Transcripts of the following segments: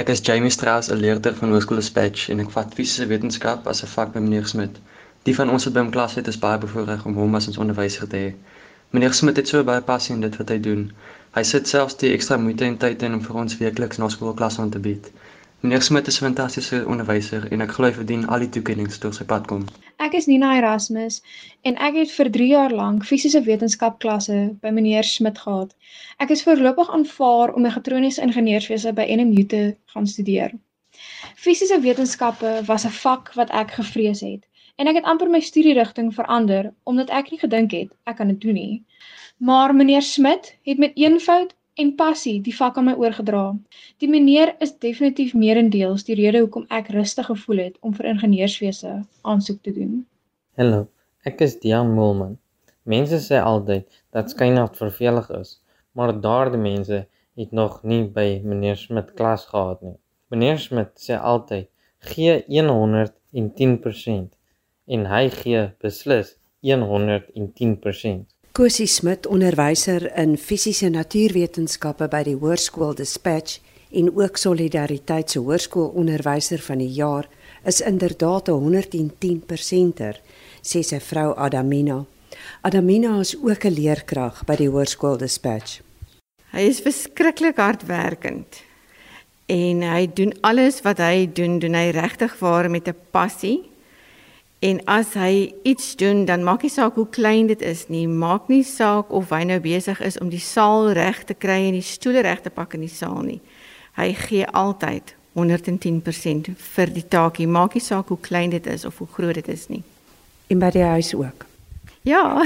Ek is Jamie Strauss, 'n leerder van Hoërskool Dispatch en ek vat fisiese wetenskap as 'n vak by meneer Smit. Die van ons wat by hom klas het, is baie bevoorreg om hom as ons onderwyser te hê. Meneer Smit het so baie passie in dit wat hy doen. Hy sit selfs die ekstra moeite en tyd in om vir ons weekliks na skoolklas aan te bied. Meneer Smit is 'n fantastiese onderwyser en ek glo hy verdien al die toekennings wat op sy pad kom. Ek is Nina Erasmus en ek het vir 3 jaar lank fisiese wetenskapklasse by meneer Smit gehad. Ek is voorlopig aanvaar om mechatroniese ingenieurswese by NMU te gaan studeer. Fisiese wetenskappe was 'n vak wat ek gevrees het en ek het amper my studierigting verander omdat ek nie gedink het ek kan dit doen nie. Maar meneer Smit het met eenvoud en passie die vak aan my oorgedra. Die meneer is definitief meerendeels die rede hoekom ek rustig gevoel het om vir ingenieurswese aansoek te doen. Hallo, ek is Dian Moelman. Mense sê altyd dat skynheid vervelig is, maar daardie mense het nog nie by meneer Smit klas gehad nie. Meneer Smit sê altyd: "Gee 110% en hy gee beslis 110%." Kosie Smit, onderwyser in fisiese natuurwetenskappe by die Hoërskool Dispatch en ook Solidariteit se hoërskoolonderwyser van die jaar, is inderdaad 'n 110%er, sê sy vrou Adamina. Adamina is ook 'n leerkrag by die Hoërskool Dispatch. Hy is verskriklik hardwerkend en hy doen alles wat hy doen, doen hy regtig waar met 'n passie En as hy iets doen, dan maak nie saak hoe klein dit is nie, maak nie saak of hy nou besig is om die saal reg te kry en die stoele reg te pak in die saal nie. Hy gee altyd 110% vir die taakie, maak nie saak hoe klein dit is of hoe groot dit is nie. En by die huis ook. Ja.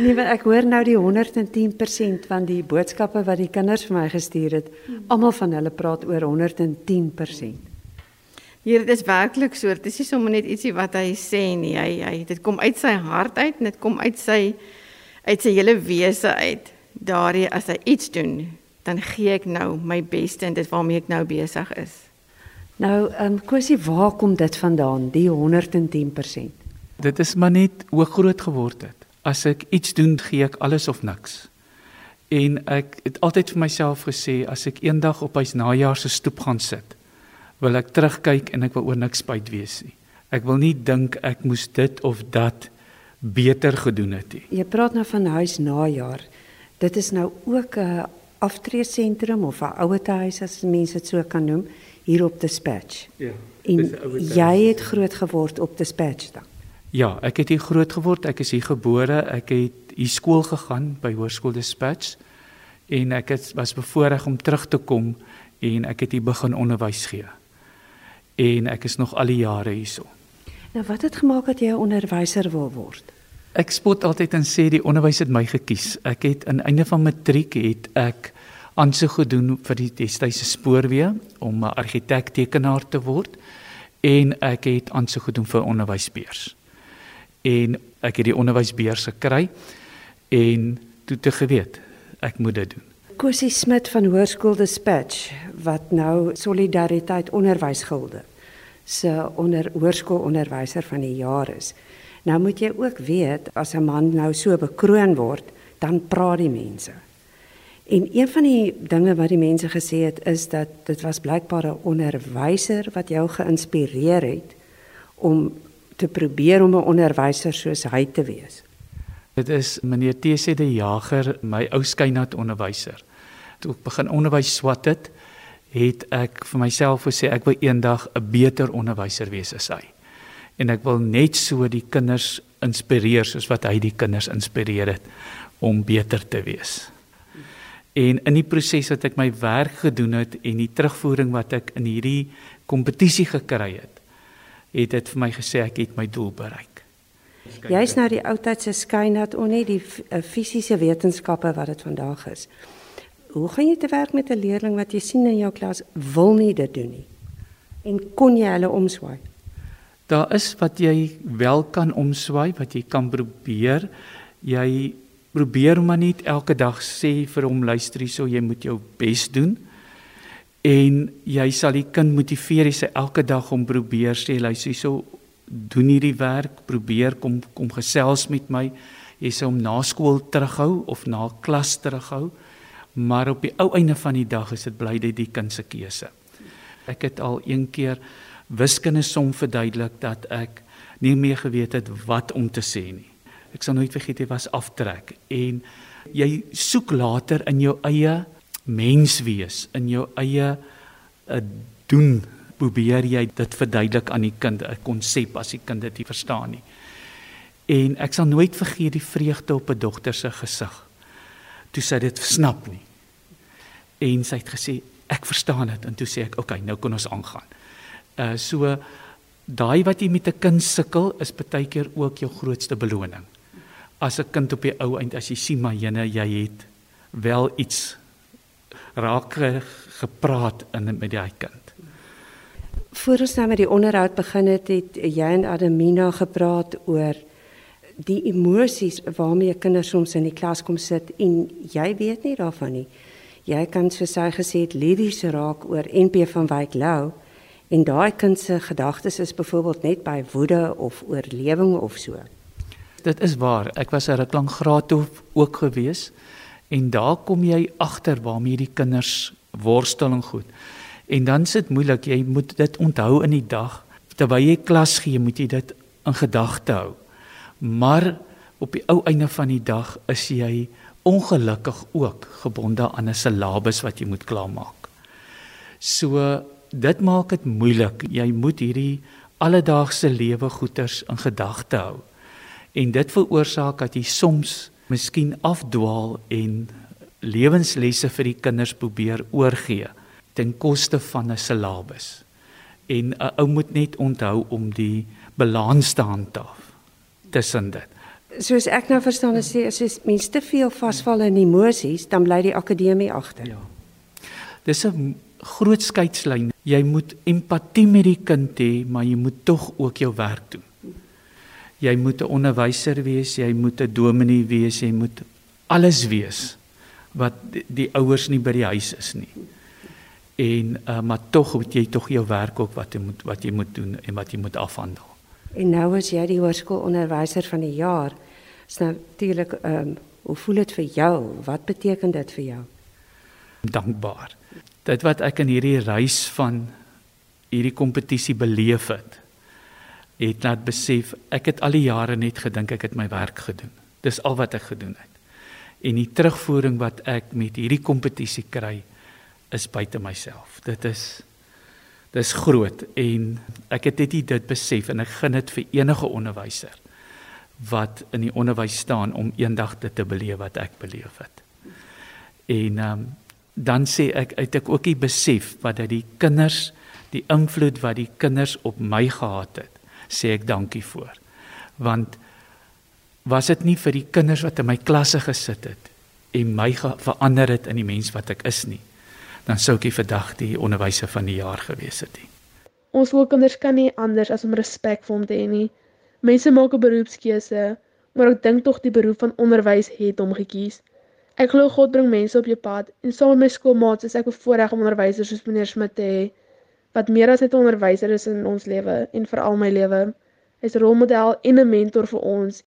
nee, maar ek hoor nou die 110% van die boodskappe wat die kinders vir my gestuur het. Almal van hulle praat oor 110%. Hier dit is werklik so. Dit is nie sommer net ietsie wat hy sê nie. Hy hy dit kom uit sy hart uit en dit kom uit sy uit sy hele wese uit. Daardie as hy iets doen, dan gee ek nou my beste en dit waarmee ek nou besig is. Nou, ehm um, Kosie, waar kom dit vandaan? Die 110%. Dit is maar net hoe groot geword het. As ek iets doen, gee ek alles of niks. En ek het altyd vir myself gesê as ek eendag op hy's najaar se stoep gaan sit, wil ek terugkyk en ek wil oor niks spyt wees nie. Ek wil nie dink ek moes dit of dat beter gedoen het nie. Jy praat nou van huis najaar. Dit is nou ook 'n aftreesentrum of 'n ouetehuis as mense dit so kan noem hier op Dispatch. Ja. En jy het groot geword op Dispatch dan. Ja, ek het hier groot geword. Ek is hier gebore. Ek het hier skool gegaan by Hoërskool Dispatch en ek het was bevoorreg om terug te kom en ek het hier begin onderwys gee en ek is nog al die jare hierso. Nou wat het gemaak dat jy 'n onderwyser wil word? Ek spot altyd en sê die onderwys het my gekies. Ek het aan einde van matriek het ek aansoek gedoen vir die destydse spoorweë om 'n argitek tekenaar te word en ek het aansoek gedoen vir onderwysbeurs. En ek het die onderwysbeurs gekry en toe te geweet ek moet dit doen. Kosie Smit van Hoërskool Dispatch wat nou Solidariteit Onderwysgilde se onder hoërskoolonderwyser van die jaar is. Nou moet jy ook weet as 'n man nou so bekroon word, dan praat die mense. En een van die dinge wat die mense gesê het is dat dit was blykbaar 'n onderwyser wat jou geïnspireer het om te probeer om 'n onderwyser soos hy te wees. Dit is meneer TC de Jager, my ou skynat onderwyser. Toe ek begin onderwys swat het, het ek vir myself gesê ek wil eendag 'n een beter onderwyser wees as hy. En ek wil net so die kinders inspireer soos wat hy die kinders inspireer het om beter te wees. En in die proses wat ek my werk gedoen het en die terugvoering wat ek in hierdie kompetisie gekry het, het dit vir my gesê ek het my doel bereik. Jy's nou die oudtydse skynat on nie die eh, fisiese wetenskappe wat dit vandag is. Hoe gaan jy te werk met 'n leerling wat jy sien in jou klas wil nie dit doen nie? En kon jy hulle omswaai? Daar is wat jy wel kan omswaai, wat jy kan probeer. Jy probeer maar net elke dag sê vir hom luister hierso, jy moet jou bes doen. En jy sal die kind motiveer hy sê elke dag om probeer sê luister hierso, doen hierdie werk, probeer kom kom gesels met my. Jy sê om na skool terughou of na klas terughou Maar op die ou einde van die dag is dit bly dit die kind se keuse. Ek het al een keer wiskunde som verduidelik dat ek nie meer geweet het wat om te sê nie. Ek sal nooit vergeet dit was aftrek en jy soek later in jou eie menswees, in jou eie uh, doen probeer jy dit verduidelik aan die kind 'n konsep as die kind dit nie verstaan nie. En ek sal nooit vergeet die vreugde op 'n dogter se gesig toe sy dit snap nie. En sy het gesê ek verstaan dit en toe sê ek okay, nou kan ons aangaan. Uh so daai wat jy met 'n kind sukkel is baie keer ook jou grootste beloning. As 'n kind op die ou eind as jy sien maar jene jy het wel iets raak gepraat in met die kind. Voor ons nou met die onderhoud begin het, het jy en Adamina gepraat oor die emosies waarmee kinders soms in die klas kom sit en jy weet nie daarvan nie. Jy kan soos hy gesê het liries raak oor NP van Wyk Lou en daai kind se gedagtes is byvoorbeeld net by woede of oorlewing of so. Dit is waar. Ek was 'n ruklang graad toe ook gewees en daar kom jy agter waarmee die kinders worstel en goed. En dan sit moeilik, jy moet dit onthou in die dag. Terwyl jy klas gee, moet jy dit in gedagte hou. Maar op die ou einde van die dag is jy ongelukkig ook gebonde aan 'n syllabus wat jy moet klaarmaak. So dit maak dit moeilik. Jy moet hierdie alledaagse lewe goeters in gedagte hou. En dit veroorsaak dat jy soms miskien afdwaal en lewenslesse vir die kinders probeer oorgee ten koste van 'n syllabus. En 'n ou moet net onthou om die balans te handhaaf tussen dit. Soos ek nou verstaan jy as jy mens te veel vasval in emosies, dan bly die akademie agter. Ja. Dis 'n groot skeidslyn. Jy moet empatie met die kind hê, maar jy moet tog ook jou werk doen. Jy moet 'n onderwyser wees, jy moet 'n dominee wees, jy moet alles wees wat die, die ouers nie by die huis is nie. En uh, maar tog moet jy tog jou werk ook wat jy moet wat jy moet doen en wat jy moet afhandel. En nou as jy die hoërskoolonderwyser van die jaar, is natuurlik ehm um, hoe voel dit vir jou? Wat beteken dit vir jou? Dankbaar. Dit wat ek in hierdie reis van hierdie kompetisie beleef het, het laat besef ek het al die jare net gedink ek het my werk gedoen. Dis al wat ek gedoen het en die terugvoering wat ek met hierdie kompetisie kry is buite myself. Dit is dis groot en ek het dit dit besef en ek gun dit vir enige onderwyser wat in die onderwys staan om eendag dit te beleef wat ek beleef het. En um, dan sê ek uit ek ook die besef wat dat die kinders die invloed wat die kinders op my gehad het, sê ek dankie voor. Want was dit nie vir die kinders wat in my klasse gesit het en my verander het in die mens wat ek is nie dan sou ek vandag die onderwyser van die jaar gewees het nie. Ons skoolkinders kan nie anders as om respek vir hom te hê nie. Mense maak 'n beroepskeuse, maar ek dink tog die beroep van onderwys het hom gekies. Ek glo God bring mense op jou pad en saam met my skoolmaats is ek bevoorreg om onderwysers soos meneer Smit te hê wat meer as net 'n onderwyser is in ons lewe en veral my lewe. Hy's 'n rolmodel en 'n mentor vir ons